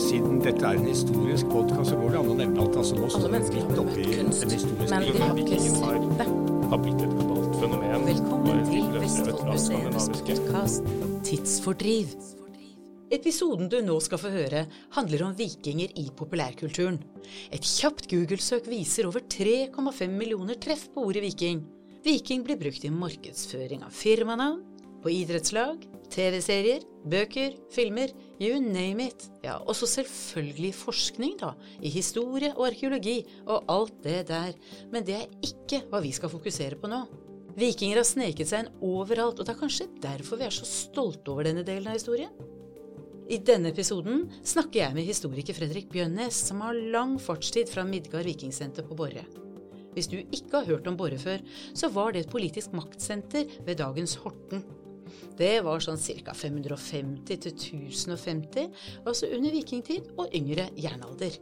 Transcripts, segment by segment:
siden dette er en historisk podkast, så går det an å nevne at altså, nå står vi midt oppi kunst, en historisk men de har ikke har- sett det. har blitt et globalt fenomen. Velkommen til Vestfoldmuseets podkast Tidsfordriv. Episoden du nå skal få høre, handler om vikinger i populærkulturen. Et kjapt Google-søk viser over 3,5 millioner treff på ordet viking. Viking blir brukt i markedsføring av firmanavn, på idrettslag, TV-serier, bøker, filmer, you name it. Ja, og så selvfølgelig forskning, da, i historie og arkeologi og alt det der. Men det er ikke hva vi skal fokusere på nå. Vikinger har sneket seg inn overalt, og det er kanskje derfor vi er så stolte over denne delen av historien. I denne episoden snakker jeg med historiker Fredrik Bjønnes, som har lang fartstid fra Midgard vikingsenter på Borre. Hvis du ikke har hørt om Borre før, så var det et politisk maktsenter ved dagens Horten. Det var sånn ca. 550 til 1050, altså under vikingtid og yngre jernalder.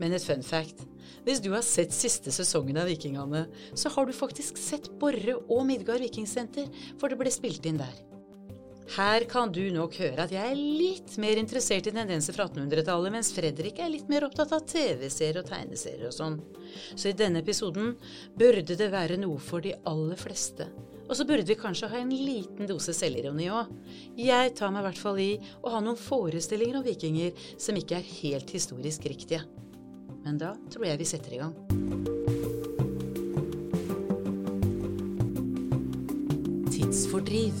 Men et fun fact. Hvis du har sett siste sesongen av Vikingene, så har du faktisk sett Borre og Midgard vikingsenter, for det ble spilt inn der. Her kan du nok høre at jeg er litt mer interessert i tendenser fra 1800-tallet, mens Fredrik er litt mer opptatt av TV-serier og tegneserier og sånn. Så i denne episoden burde det være noe for de aller fleste. Og så burde vi kanskje ha en liten dose selvironi òg. Jeg tar meg i hvert fall i å ha noen forestillinger om vikinger som ikke er helt historisk riktige. Men da tror jeg vi setter i gang. Tidsfordriv.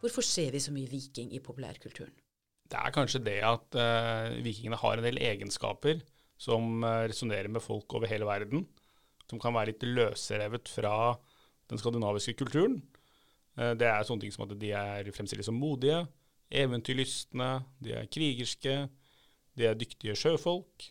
Hvorfor ser vi så mye viking i populærkulturen? Det er kanskje det at uh, vikingene har en del egenskaper som uh, resonnerer med folk over hele verden. Som kan være litt løsrevet fra den skandinaviske kulturen. Eh, det er sånne ting som at de er fremstilt som modige, eventyrlystne, de er krigerske, de er dyktige sjøfolk.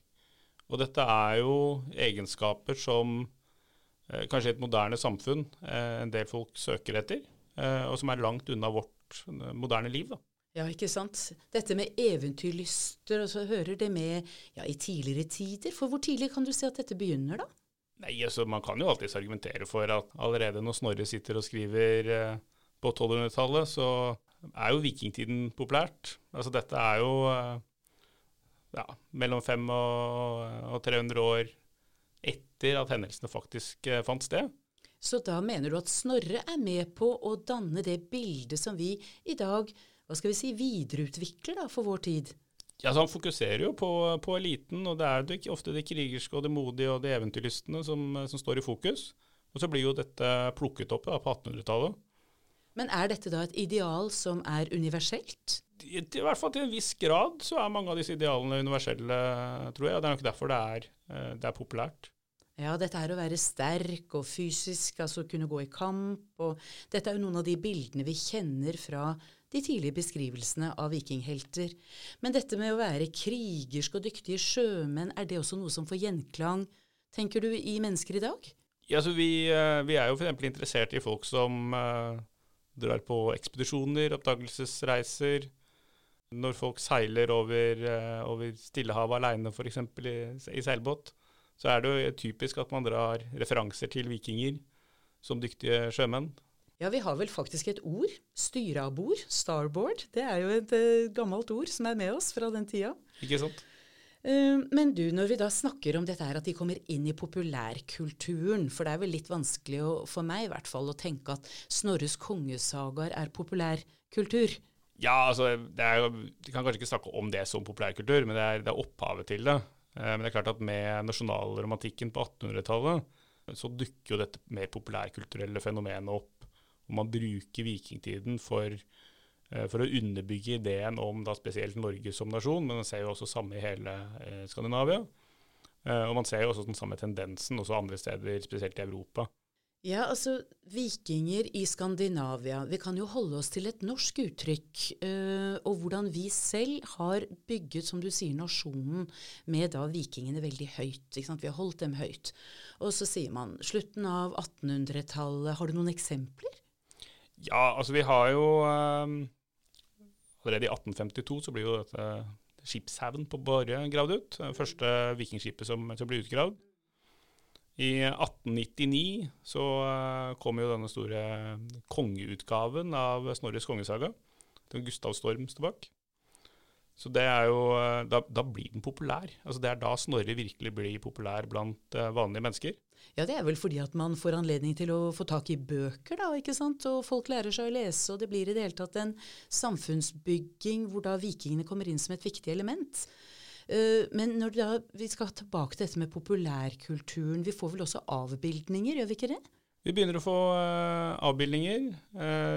Og dette er jo egenskaper som eh, kanskje i et moderne samfunn eh, en del folk søker etter, og som er langt unna vårt moderne liv. da. Ja, ikke sant. Dette med eventyrlyster, og så hører det med ja, i tidligere tider. For hvor tidlig kan du si at dette begynner, da? Nei, altså Man kan jo alltids argumentere for at allerede når Snorre sitter og skriver eh, på 1200-tallet, så er jo vikingtiden populært. Altså dette er jo eh, ja, mellom 500 og, og 300 år etter at hendelsene faktisk eh, fant sted. Så da mener du at Snorre er med på å danne det bildet som vi i dag hva skal vi si, videreutvikler da, for vår tid? Ja, så Han fokuserer jo på, på eliten, og det er det, ofte det krigerske og det modige og det eventyrlystne som, som står i fokus. Og så blir jo dette plukket opp da, på 1800-tallet. Men er dette da et ideal som er universelt? I, I hvert fall til en viss grad så er mange av disse idealene universelle, tror jeg. og Det er nok derfor det er, eh, det er populært. Ja, dette er å være sterk og fysisk, altså kunne gå i kamp. og Dette er jo noen av de bildene vi kjenner fra de tidlige beskrivelsene av vikinghelter. Men dette med å være krigersk og dyktige sjømenn, er det også noe som får gjenklang, tenker du, i mennesker i dag? Ja, så vi, eh, vi er jo f.eks. interessert i folk som uh, drar på ekspedisjoner, oppdagelsesreiser. Når folk seiler over, uh, over Stillehavet aleine, f.eks. I, i seilbåt, så er det jo typisk at man drar referanser til vikinger som dyktige sjømenn. Ja, vi har vel faktisk et ord. Styreabord. Starboard. Det er jo et uh, gammelt ord som er med oss fra den tida. Ikke sant? Uh, men du, når vi da snakker om dette her at de kommer inn i populærkulturen, for det er vel litt vanskelig å, for meg i hvert fall å tenke at Snorres kongesagaer er populærkultur. Ja, altså, det er Vi kan kanskje ikke snakke om det som populærkultur, men det er, det er opphavet til det. Uh, men det er klart at med nasjonalromantikken på 1800-tallet så dukker jo dette mer populærkulturelle fenomenet opp og man bruker vikingtiden for, eh, for, å underbygge ideen om da spesielt Norge som nasjon, men man ser jo også samme i hele eh, Skandinavia. Eh, og man ser jo også den samme tendensen også andre steder, spesielt i Europa. Ja, altså vikinger i Skandinavia. Vi kan jo holde oss til et norsk uttrykk. Øh, og hvordan vi selv har bygget, som du sier, nasjonen med da vikingene veldig høyt. Vi har holdt dem høyt. Og så sier man slutten av 1800-tallet. Har du noen eksempler? Ja, altså vi har jo um, Allerede i 1852 så blir jo dette skipshaugen på Borre gravd ut. Det første vikingskipet som, som blir utgravd. I 1899 så uh, kom jo denne store kongeutgaven av Snorres kongesaga. Den Gustav Storm står bak. Så det er jo, eh, da, da blir den populær. Altså Det er da Snorre virkelig blir populær blant uh, vanlige mennesker. Ja, det er vel fordi at man får anledning til å få tak i bøker, da, ikke sant. Og folk lærer seg å lese, og det blir i det hele tatt en samfunnsbygging hvor da vikingene kommer inn som et viktig element. Uh, men når da, vi skal tilbake til dette med populærkulturen. Vi får vel også avbildninger, gjør vi ikke det? Vi begynner å få avbildninger.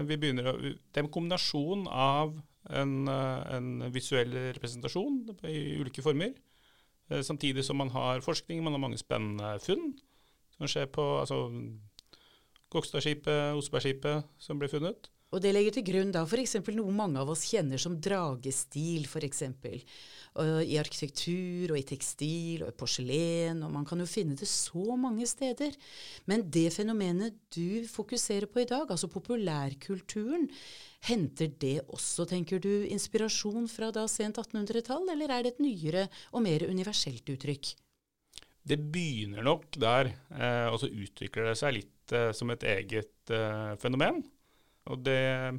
vi begynner å, det er en kombinasjon av en, eh, en visuell representasjon i ulike former. Eh, samtidig som man har forskning, man har mange spennende funn som skjer på altså, Gokstadskipet, Osebergskipet som ble funnet. Og det legger til grunn da f.eks. noe mange av oss kjenner som dragestil, f.eks. I arkitektur og i tekstil og i porselen, og man kan jo finne det så mange steder. Men det fenomenet du fokuserer på i dag, altså populærkulturen, henter det også, tenker du, inspirasjon fra da sent 1800-tall, eller er det et nyere og mer universelt uttrykk? Det begynner nok der, eh, og så utvikler det seg litt eh, som et eget eh, fenomen. Og det er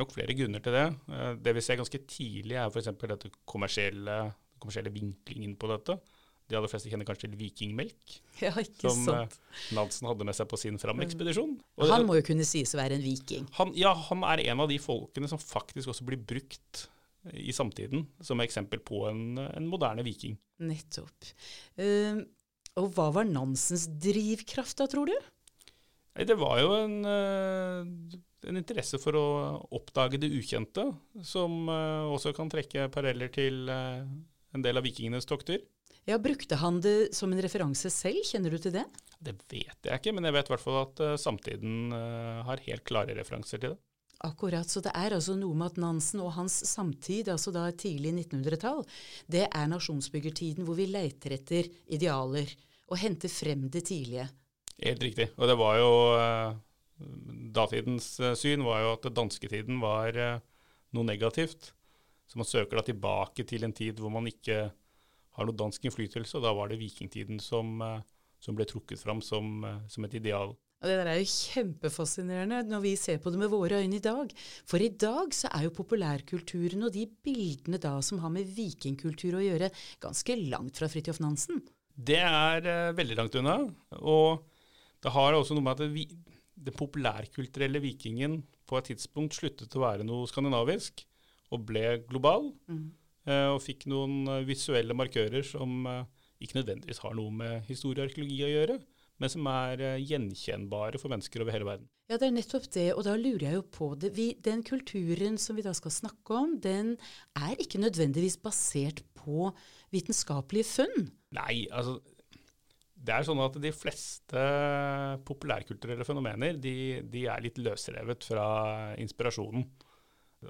nok flere grunner til det. Eh, det vi ser ganske tidlig, er f.eks. dette kommersielle, kommersielle vinklingen på dette. De aller fleste kjenner kanskje til vikingmelk, ja, ikke som sant. Eh, Nansen hadde med seg på sin Fram-ekspedisjon. Han må jo kunne sies å være en viking? Han, ja, han er en av de folkene som faktisk også blir brukt i samtiden som eksempel på en, en moderne viking. Nettopp. Uh, og hva var Nansens drivkraft da, tror du? Det var jo en, eh, en, interesse for å oppdage det ukjente, som eh, også kan trekke paralleller til eh, en del av vikingenes tokter. Ja, Brukte han det som en referanse selv, kjenner du til det? Det vet jeg ikke, men jeg vet i hvert fall at samtiden har helt klare referanser til det. Akkurat, så det er altså noe med at Nansen og hans samtid, altså da tidlig 1900-tall, det er nasjonsbyggertiden hvor vi leiter etter idealer og henter frem det tidlige. Helt riktig. Og det var jo Datidens uh, syn var jo at dansketiden var uh, noe negativt. Så man søker da tilbake til en tid hvor man ikke har noe dansk innflytelse, og da var det vikingtiden som, som ble trukket fram som, som et ideal. Og Det der er jo kjempefascinerende når vi ser på det med våre øyne i dag. For i dag så er jo populærkulturen og de bildene da som har med vikingkultur å gjøre, ganske langt fra Fridtjof Nansen. Det er veldig langt unna. og det har også noe med at det, den populærkulturelle vikingen på et tidspunkt sluttet å være noe skandinavisk og ble global. Mm. Eh, og fikk noen eh, visuelle markører som eh, ikke nødvendigvis har noe med historie og arkeologi å gjøre, men som er gjenkjennbare for mennesker over hele verden. Ja, det er nettopp det, og da lurer jeg jo på det. Vi, den kulturen som vi da skal snakke om, den er ikke nødvendigvis basert på vitenskapelige funn? Nei, altså det er sånn at De fleste populærkulturelle fenomener de, de er litt løsrevet fra inspirasjonen.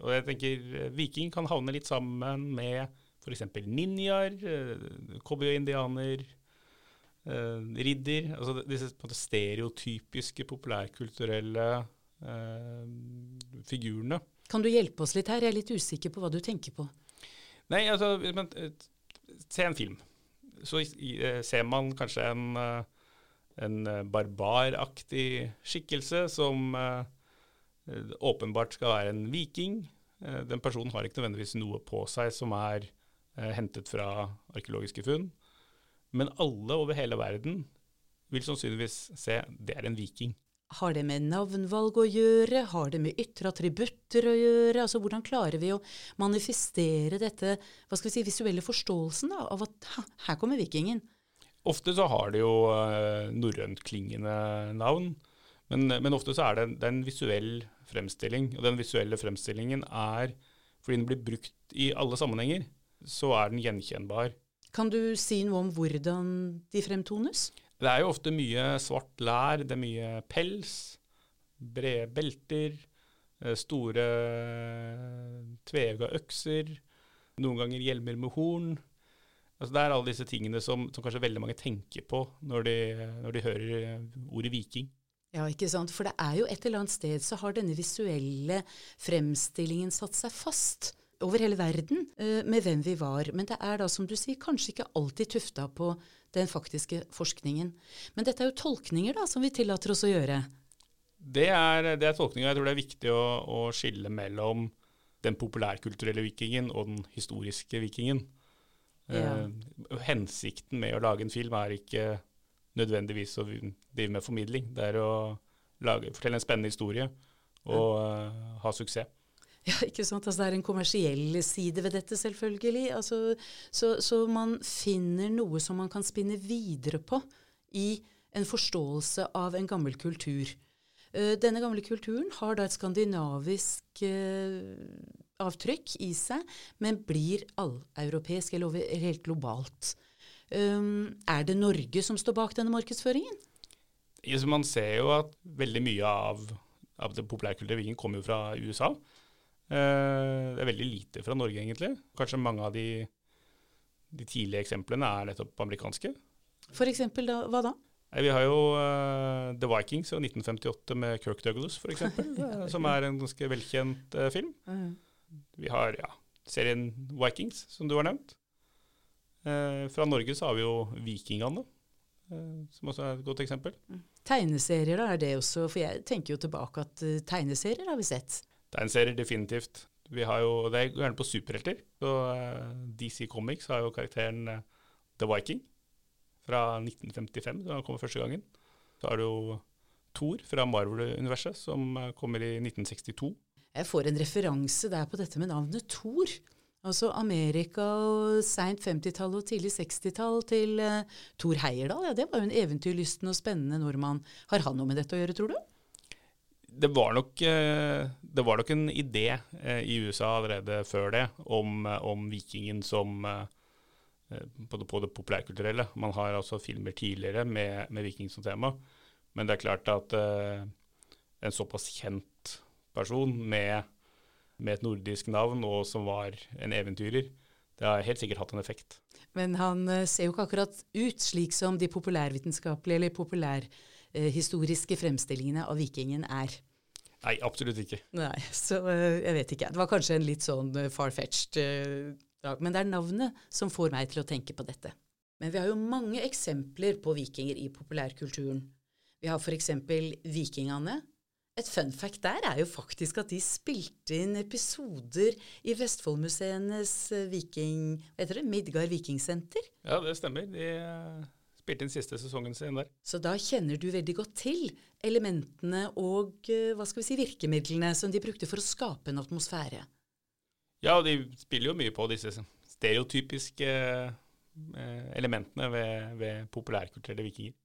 Og jeg tenker Viking kan havne litt sammen med f.eks. ninjaer, eh, cowboy-indianer, eh, ridder. altså Disse stereotypiske populærkulturelle eh, figurene. Kan du hjelpe oss litt her? Jeg er litt usikker på hva du tenker på. Nei, altså, men, eh, Se en film så eh, ser man kanskje en, eh, en eh, barbaraktig skikkelse som åpenbart skal være en viking. Den personen har ikke nødvendigvis noe på seg som er hentet fra arkeologiske funn. Men alle over hele verden vil sannsynligvis se det er en viking. Har det med navnvalg å gjøre? Har det med ytre attributter å gjøre? Altså, Hvordan klarer vi å manifestere dette hva skal vi si, visuelle forståelsen da, av at ha, her kommer vikingen? Ofte så har det jo uh, norrøntklingende navn, men, men, ofte så er det, det er en visuell fremstilling. Og den visuelle fremstillingen er, fordi den blir brukt i alle sammenhenger, så er den gjenkjennbar. Kan du si noe om hvordan de fremtones? Det er jo ofte mye svart lær, det er mye pels, brede belter, eh, store tvega økser, noen ganger hjelmer med horn. Altså det er alle disse tingene som, som kanskje veldig mange tenker på når de, når de hører ordet viking. Ja, ikke sant. For det er jo et eller annet sted så har denne visuelle fremstillingen satt seg fast over hele verden uh, med hvem vi var. Men det er da, som du sier, kanskje ikke alltid tufta på den faktiske forskningen. Men dette er jo tolkninger da, som vi tillater oss å gjøre. Det er, det er tolkninger. Jeg tror det er viktig å, å skille mellom den populærkulturelle vikingen og den historiske vikingen. Ja. Uh, hensikten med å lage en film er ikke nødvendigvis å drive med formidling. Det er å lage, fortelle en spennende historie og uh, ha suksess. Ja, ikke sant? Altså, det er en kommersiell side ved dette, selvfølgelig. Altså, så, så, man finner noe som man kan spinne videre på i en forståelse av en gammel kultur. Uh, denne gamle kulturen har da et skandinavisk uh, avtrykk i seg, men blir alleuropeisk eller helt globalt. Um, er det Norge som står bak denne markedsføringen? Man ser jo at veldig mye av, av det populærkulturelle vingen kommer jo fra USA. Uh, det er veldig lite fra Norge, egentlig. Kanskje mange av de, de tidlige eksemplene er nettopp amerikanske. For eksempel da, hva da? Vi har jo uh, The Vikings og 1958 med Kirk Douglas, f.eks., ja, som er en ganske velkjent uh, film. Vi har ja, serien Vikings, som du har nevnt. fra Norge så har vi jo Vikingene, som også er et godt eksempel. Mm. Tegneserier, da, er det også? For jeg tenker jo tilbake at tegneserier har vi sett. Tegneserier, definitivt. Vi har jo, Det er gjerne på superhelter. Så DC Comics har jo karakteren The Viking fra 1955, da han kom første gangen. Så har du Thor fra Marvel-universet, som kommer i 1962. Jeg får en referanse der på dette med navnet Thor. Altså Amerika og seint 50-tall og tidlig 60-tall til uh, Thor Heyerdahl. Ja, det var jo en eventyrlysten og spennende nordmann. Har han noe med dette å gjøre, tror du? Det var nok, uh, det var nok en idé uh, i USA allerede før det om, om vikingen som på det, på det, populærkulturelle. Man har altså filmer tidligere med, med viking som tema. Men det er klart at en såpass kjent person med, med, et nordisk navn, og som var en eventyrer. Det har helt sikkert hatt en effekt. Men han uh, ser jo ikke akkurat ut slik som de populærvitenskapelige eller populærhistoriske uh, fremstillingene av vikingen er. Nei, absolutt ikke. Nei, Så uh, jeg vet ikke. Det var kanskje en litt sånn far-fetched dag. Men det er navnet som får meg til å tenke på dette. Men vi har jo mange eksempler på vikinger i populærkulturen. Vi har f.eks. Vikingene, et fun fact der er jo faktisk at de spilte inn episoder i Vestfoldmuseenes eh, viking... Hva heter det? Midgard Vikingsenter. Ja, det stemmer. De spilte inn siste sesongen sin der. Så da kjenner du veldig godt til elementene og uh, hva skal vi si, virkemidlene som de brukte for å skape en atmosfære. Ja, og de spiller jo mye på disse stereotypiske uh, elementene ved, ved populærkulturelle vikinger.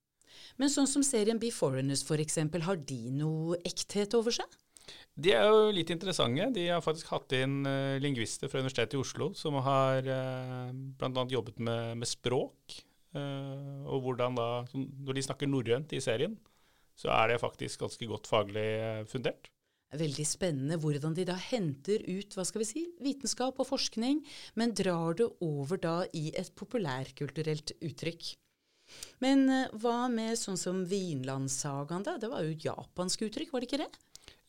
Men sånn som serien Be Foreigners f.eks., har de noe ekthet over seg? De er jo litt interessante. De har faktisk hatt inn uh, lingvister fra Universitetet i Oslo som har uh, bl.a. jobbet med, med språk. Uh, og hvordan da, Når de snakker norrønt i serien, så er det faktisk ganske godt faglig uh, fundert. Veldig spennende hvordan de da henter ut hva skal vi si, vitenskap og forskning, men drar det over da i et populærkulturelt uttrykk. Men uh, hva med sånn som Vinlandssagaen, da? Det var jo japansk uttrykk, var det ikke det?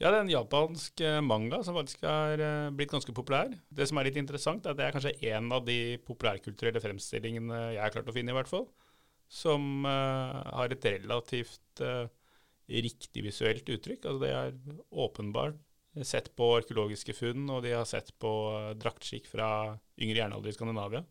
Ja, det er en japansk uh, manga som faktisk har uh, blitt ganske populær. Det som er litt interessant, er at det er kanskje en av de populærkulturelle fremstillingene jeg har klart å finne, i hvert fall, som har et relativt riktig visuelt uttrykk. Altså, det er åpenbart sett på arkeologiske funn, og de har sett på draktskikk fra yngre jernalder i Skandinavia,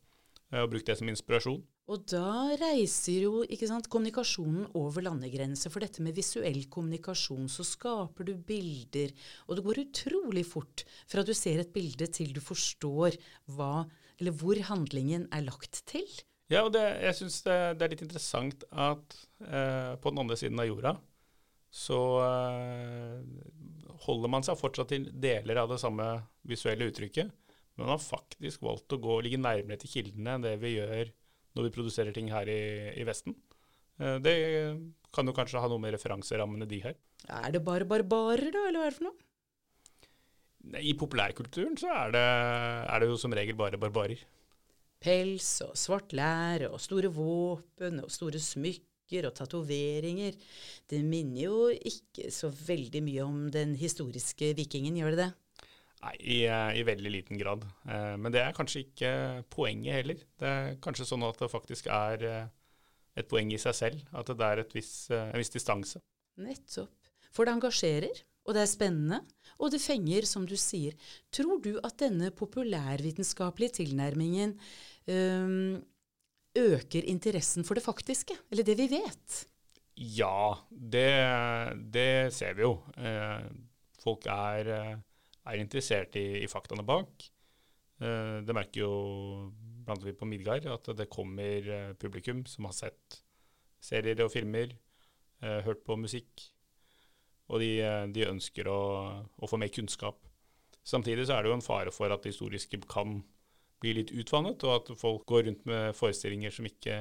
og brukt det som inspirasjon. Og da reiser jo sant, kommunikasjonen over landegrenser. For dette med visuell kommunikasjon, så skaper du bilder. Og det går utrolig fort fra du ser et bilde til du forstår hva, eller hvor handlingen er lagt til. Ja, og det, jeg syns det, det, er litt interessant at eh, på den andre siden av jorda så eh, holder man seg fortsatt til deler av det samme visuelle uttrykket, men man har faktisk valgt å gå og ligge nærmere til kildene enn det vi gjør når vi produserer ting her i, i Vesten. Eh, det kan jo kanskje ha noe med referanserammene de har. Er det bare barbarer, da, eller hva er det for noe? I populærkulturen så er det, er det jo som regel bare barbarer. Pels og svart lær og store våpen og store smykker og tatoveringer. Det minner jo ikke så veldig mye om den historiske vikingen, gjør det det? Nei, i, eh, i, veldig liten grad. Eh, men det er kanskje ikke poenget heller. Det er kanskje sånn at det faktisk er eh, et poeng i seg selv. At det er viss, en viss distanse. Nettopp. For det engasjerer. og det er spennende, og det fenger, som du sier. Tror du at denne populærvitenskapelige tilnærmingen øhm, øker interessen for det faktiske, eller det vi vet? Ja, det, det ser vi jo. Folk er, er interessert i, i, faktaene bak. Eh, det merker jo blant annet på Midgard at det kommer eh, publikum som har sett serier og filmer, eh, hørt på musikk og de, de ønsker å, å, få mer kunnskap. Samtidig så er det jo en fare for at det historiske kan bli litt utvannet, og at folk går rundt med forestillinger som ikke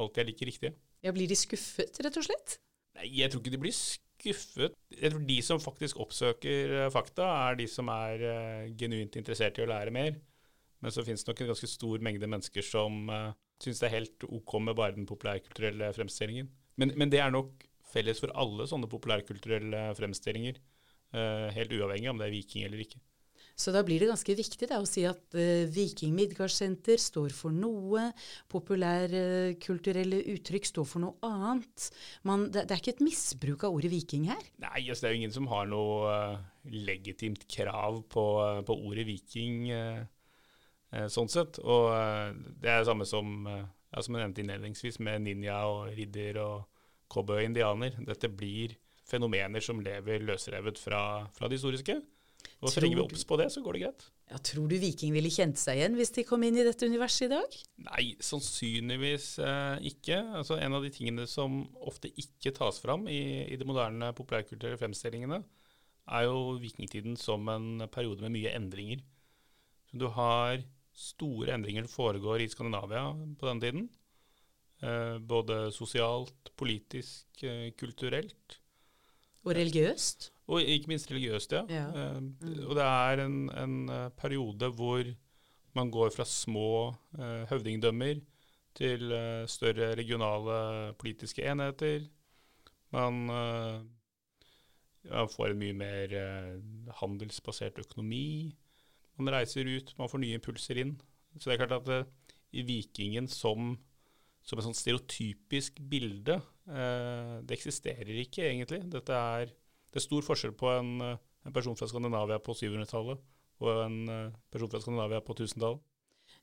alltid er like riktige. Ja, Blir de skuffet, rett og slett? Nei, jeg tror ikke de blir skuffet. Jeg tror De som faktisk oppsøker uh, fakta, er de som er uh, genuint interessert i å lære mer. Men så finnes det nok en ganske stor mengde mennesker som uh, syns det er helt OK med bare den populærkulturelle fremstillingen. Men, men det er nok felles for alle sånne populærkulturelle fremstillinger. Uh, helt uavhengig om det er viking eller ikke. Så da blir det ganske viktig da, å si at uh, Viking Midgardssenter står for noe, populærkulturelle uh, uttrykk står for noe annet. Man, det, det, er ikke et misbruk av ordet viking her? Nei, altså, det er jo ingen som har noe uh, legitimt krav på, på ordet viking sånn sett. Og det er det samme som, ja, som jeg nevnte innledningsvis, med ninja og ridder og cowboy-indianer. Dette blir fenomener som lever løsrevet fra, fra det historiske. Og så ringer vi obs på det, så går det greit. Ja, tror du Viking ville kjent seg igjen hvis de kom inn i dette universet i dag? Nei, sannsynligvis eh, ikke. Altså, en av de tingene som ofte ikke tas fram i, i de moderne populærkulturelle fremstillingene, er jo vikingtiden som en periode med mye endringer. Så du har store endringer som foregår i Skandinavia på den tiden. Eh, både sosialt, politisk, eh, kulturelt. Og religiøst? Og ikke minst religiøst, ja. ja. Eh, mm. Og det er en, en, periode hvor man går fra små høvdingdømmer til større regionale politiske enheter. Man ja, får en mye mer handelsbasert økonomi. Man reiser ut, man får nye impulser inn. Så det er klart at i Vikingen som som et sånn stereotypisk bilde. Eh, det eksisterer ikke, egentlig. Dette er, det er stor forskjell på en, eh, en person fra Skandinavia på 700-tallet og en eh, person fra Skandinavia på 1000-tallet.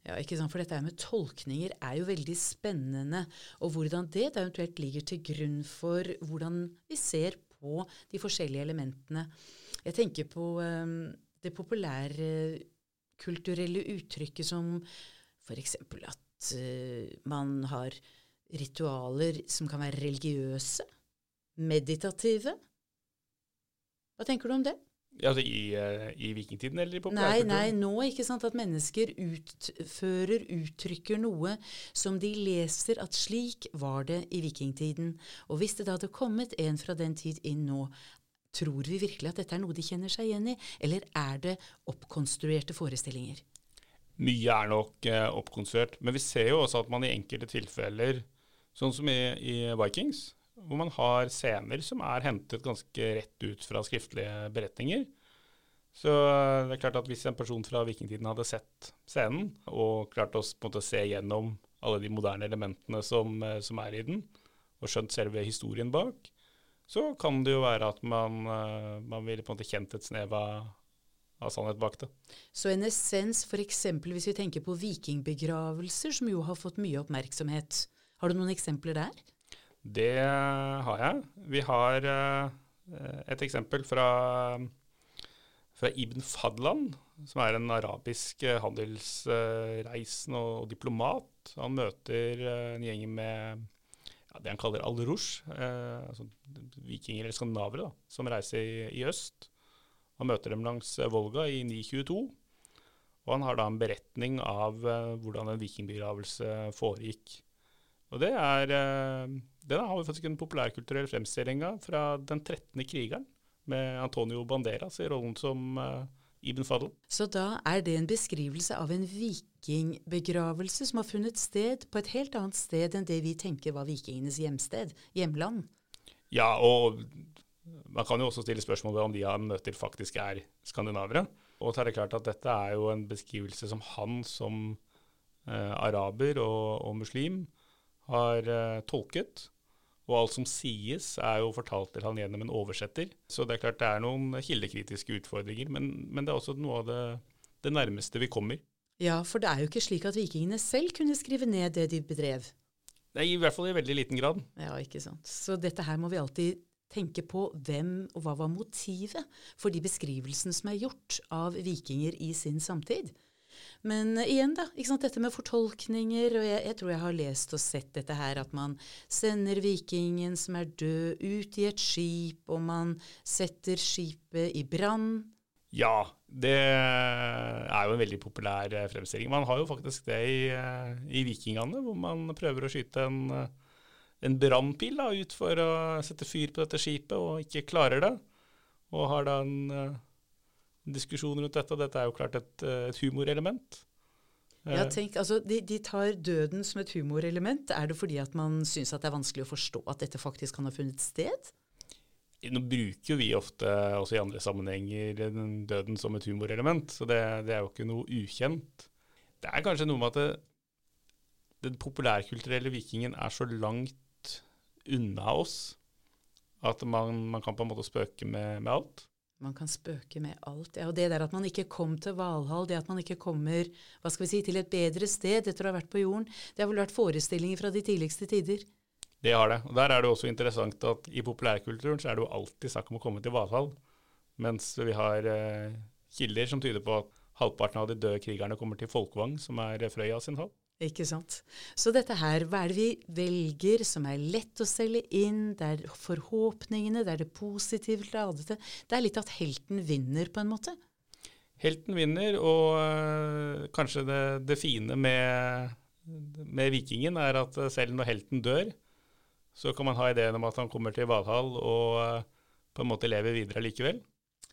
Ja, ikke sant? For dette med tolkninger er jo veldig spennende. Og hvordan det eventuelt ligger til grunn for hvordan vi ser på de forskjellige elementene. Jeg tenker på um, det populære kulturelle uttrykket som f.eks. at uh, man har ritualer som kan være religiøse, meditative. Hva tenker du om det? Altså i, uh, i vikingtiden eller i populærkulturen? Nei, nei, nå ikke sant at mennesker utfører, uttrykker noe som de leser at slik var det i vikingtiden. Og hvis det da hadde kommet en fra den tid inn nå, tror vi virkelig at dette er noe de kjenner seg igjen i, eller er det oppkonstruerte forestillinger? Mye er nok eh, oppkonstruert. Men vi ser jo også at man i enkelte tilfeller, sånn som i, i, Vikings, hvor man har scener som er hentet ganske rett ut fra skriftlige beretninger. Så det er klart at hvis en person fra vikingtiden hadde sett scenen, og klart å se gjennom alle de moderne elementene som, eh, som, er i den, og skjønt selve historien bak, så kan det jo være at man, eh, man ville på en måte kjent et snev av av sannhet bak det. Så en essens f.eks. hvis vi tenker på vikingbegravelser, som jo har fått mye oppmerksomhet. Har du noen eksempler der? Det har jeg. Vi har uh, et eksempel fra, fra, Ibn Fadlan, som er en arabisk uh, handelsreisende og, diplomat. Han møter uh, en gjeng med ja, det han kaller al-rush, altså vikinger eller skandinavere, som reiser i, øst. Han møter dem langs eh, Volga i 922. Og han har da en beretning av hvordan en vikingbegravelse foregikk. Og det er uh, Den har vi faktisk en populærkulturell fremstilling av fra Den 13. krigeren, med Antonio Banderas i rollen som uh, Ibn Fadl. Så da er det en beskrivelse av en vikingbegravelse som har funnet sted på et helt annet sted enn det vi tenker var vikingenes hjemsted, hjemland? Ja, og man kan jo også stille spørsmål ved om de han møter faktisk er skandinavere. Og så er det klart at dette er jo en beskrivelse som han som eh, araber og, og, muslim har eh, tolket. Og alt som sies, er jo fortalt til han gjennom en oversetter. Så det er klart det er noen kildekritiske utfordringer, men, men det er også noe av det, det, nærmeste vi kommer. Ja, for det er jo ikke slik at vikingene selv kunne skrive ned det de bedrev. Nei, I hvert fall i veldig liten grad. Ja, ikke sant. Så dette her må vi alltid tenke på hvem og hva var motivet for de beskrivelsene som er gjort av vikinger i sin samtid. Men uh, igjen, da. ikke sant, Dette med fortolkninger. og jeg, jeg, tror jeg har lest og sett dette her, at man sender vikingen som er død, ut i et skip, og man setter skipet i brann. Ja, det er jo en veldig populær eh, fremstilling. Man har jo faktisk det i, eh, i Vikingene, hvor man prøver å skyte en, en brannpil ut for å sette fyr på dette skipet, og ikke klarer det. Og har da en diskusjon rundt dette. Dette er jo klart et, eh, et humorelement. Ja, eh, tenk, altså, de, de, tar døden som et humorelement. Er det fordi at man syns det er vanskelig å forstå at dette faktisk kan ha funnet sted? Nå bruker jo vi ofte, også i andre sammenhenger, døden som et humorelement, så det, det, er jo ikke noe ukjent. Det er kanskje noe med at det, den populærkulturelle vikingen er så langt unna oss at man, man kan på en måte spøke med, med alt. Man kan spøke med alt. Ja, og det der at man ikke kom til Valhall, det at man ikke kommer hva skal vi si, til et bedre sted etter å ha vært på jorden, det har vel vært forestillinger fra de tidligste tider? Det har det. Og Der er det også interessant at i populærkulturen så er det jo alltid snakk om å komme til Valhall, mens vi har eh, kilder som tyder på at halvparten av de døde krigerne kommer til Folkvang, som er Frøya sin hall. Ikke sant. Så dette her, hva er det vi velger som er lett å selge inn? Det er forhåpningene, det er det positivt ladete. Det er litt at helten vinner, på en måte. Helten vinner, og øh, kanskje det, det fine med, med, vikingen er at selv når helten dør, så kan man ha ideen om at han kommer til Valhall og øh, på en måte lever videre likevel.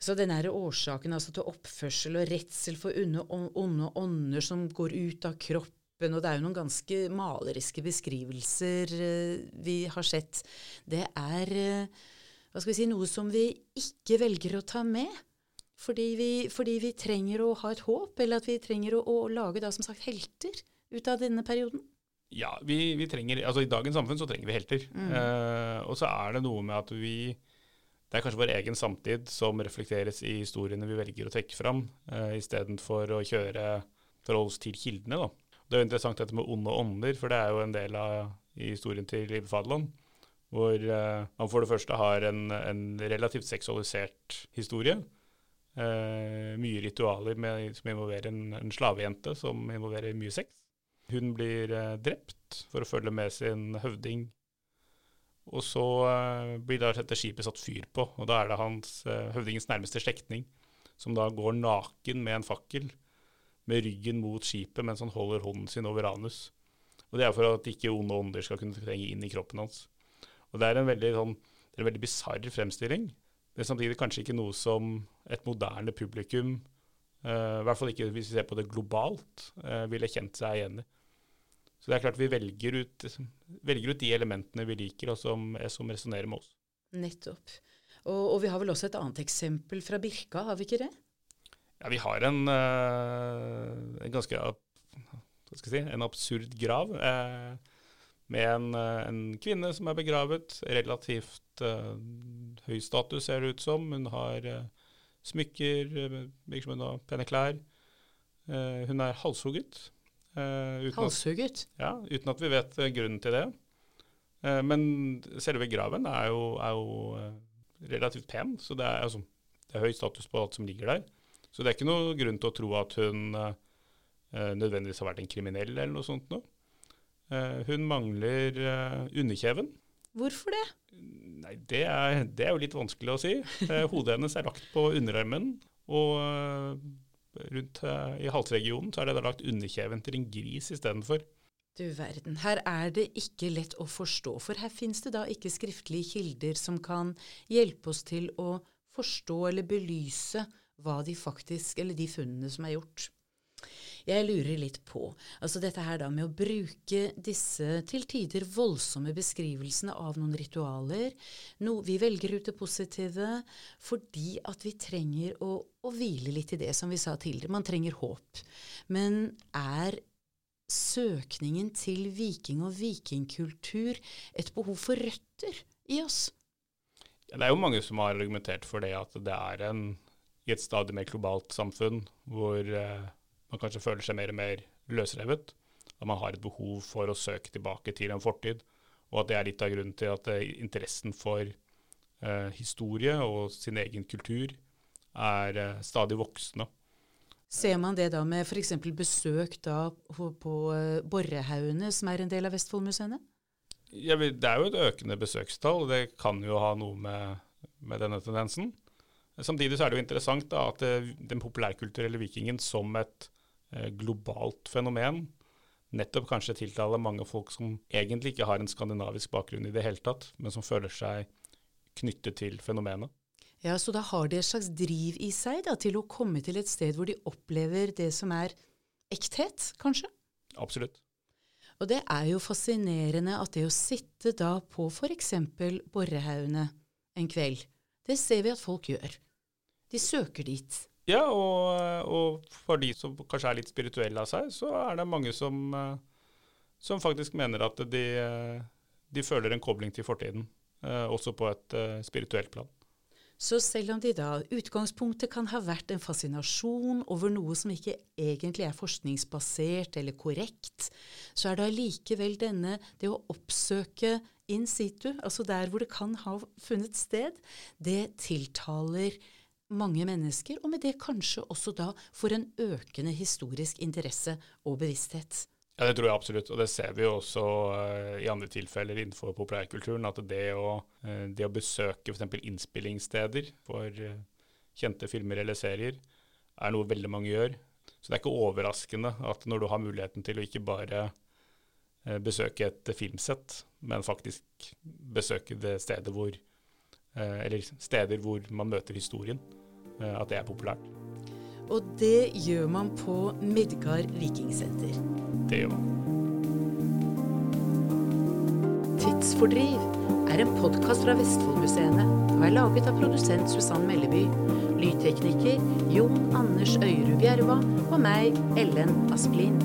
Så den nære årsaken altså til oppførsel og redsel for onde ånder som går ut av kropp, og det er jo noen ganske maleriske beskrivelser uh, vi har sett. Det er uh, hva skal vi si, noe som vi ikke velger å ta med. Fordi vi, fordi vi trenger å ha et håp, eller at vi trenger å, å lage da, som sagt, helter ut av denne perioden. Ja, vi, vi, trenger, altså I dagens samfunn så trenger vi helter. Mm. Uh, og så er det noe med at vi Det er kanskje vår egen samtid som reflekteres i historiene vi velger å trekke fram, uh, istedenfor å kjøre oss til kildene. da. Det er jo interessant dette med onde ånder, for det er jo en del av historien til Live Fadeland. Hvor uh, han for det første har en, en relativt seksualisert historie. Uh, mye ritualer med, som involverer en, en, slavejente som involverer mye sex. Hun blir uh, drept for å følge med sin høvding. Og så blir da dette skipet satt fyr på, og da er det hans høvdingens nærmeste slektning som da går naken med en fakkel med ryggen mot skipet mens han holder hånden sin over anus. Og Det er for at ikke onde ånder skal kunne trenge inn i kroppen hans. Og Det er en veldig, sånn, veldig bisarr fremstilling. Det er samtidig kanskje ikke noe som et moderne publikum, uh, i hvert fall ikke hvis vi ser på det globalt, uh, ville kjent seg igjen i. Så det er klart vi velger ut, velger ut de elementene vi liker, og som, som resonnerer med oss. Nettopp. Og, og, vi har vel også et annet eksempel fra Birka, har vi ikke det? Ja, vi har en, uh, en ganske hva skal jeg si, en absurd grav. Uh, med en, uh, en, kvinne som er begravet. Relativt høy status, ser det ut som. Hun har smykker, virker som hun har pene klær. hun er halshugget. halshugget? At, ja, uten at vi vet grunnen til det. men selve graven er jo, er jo relativt pen, så det er, altså, det er høy status på alt som ligger der. Så det er ikke noe grunn til å tro at hun uh, nødvendigvis har vært en kriminell eller noe sånt noe. Uh, hun mangler underkjeven. Hvorfor det? Nei, det er, det er, jo litt vanskelig å si. hodet hennes er lagt på underarmen, og rundt i halsregionen så er det da lagt underkjeven til en gris istedenfor. Du verden, her er det ikke lett å forstå, for her finnes det da ikke skriftlige kilder som kan hjelpe oss til å forstå eller belyse hva de faktisk, eller de funnene som er gjort. Jeg lurer litt på altså dette her da med å bruke disse til tider voldsomme beskrivelsene av noen ritualer. No, vi velger ut det positive fordi at vi trenger å, å hvile litt i det som vi sa tidligere. Man trenger håp. Men er søkningen til viking og vikingkultur et behov for røtter i oss? Ja, det er jo mange som har argumentert for det at det er en, i et stadig mer globalt samfunn hvor eh, man kanskje føler seg mer og mer løsrevet. At man har et behov for å søke tilbake til en fortid. Og at det er litt av grunnen til at eh, interessen for eh, historie og sin egen kultur er eh, stadig voksende. Ser man det da med f.eks. besøk da på, på uh, Borrehaugene, som er en del av Vestfoldmuseene? Ja, det er jo et økende besøkstall, og det kan jo ha noe med, med denne tendensen. Samtidig så er det jo interessant da, at den populærkulturelle vikingen som et eh, globalt fenomen nettopp kanskje tiltaler mange folk som egentlig ikke har en skandinavisk bakgrunn i det hele tatt, men som føler seg knyttet til fenomenet. Ja, Så da har de et slags driv i seg da, til å komme til et sted hvor de opplever det som er ekthet, kanskje? Absolutt. Og det er jo fascinerende at det å sitte da på f.eks. Borrehaugene en kveld, det ser vi at folk gjør. De søker dit. Ja, og, og, for de som kanskje er litt spirituelle av seg, så er det mange som, eh, som faktisk mener at de, eh, de, føler en kobling til fortiden, eh, også på et spirituelt plan. Så selv om det da utgangspunktet kan ha vært en fascinasjon over noe som ikke egentlig er forskningsbasert eller korrekt, så er det allikevel denne det å oppsøke in situ, altså der hvor det kan ha funnet sted, det tiltaler mange mennesker, og med det kanskje også da for en økende historisk interesse og bevissthet. Ja, Det tror jeg absolutt, og det ser vi jo også uh, i andre tilfeller innenfor populærkulturen. At det å, uh, det å besøke f.eks. innspillingssteder for uh, kjente filmer eller serier er noe veldig mange gjør. Så det er ikke overraskende at når du har muligheten til å ikke bare besøke et filmsett, men faktisk besøke det stedet hvor Eller steder hvor man møter historien, at det er populært. Og det gjør man på Midgard vikingsenter. Det gjør man. Tidsfordriv er en podkast fra Vestfoldmuseene og er laget av produsent Susann Melleby, lydtekniker Jon Anders Øyrud Bjerva og meg, Ellen Asplin.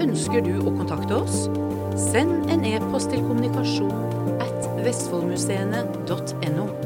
Ønsker du å kontakte oss? Send en e-post til kommunikasjon vestfoldmuseene.no.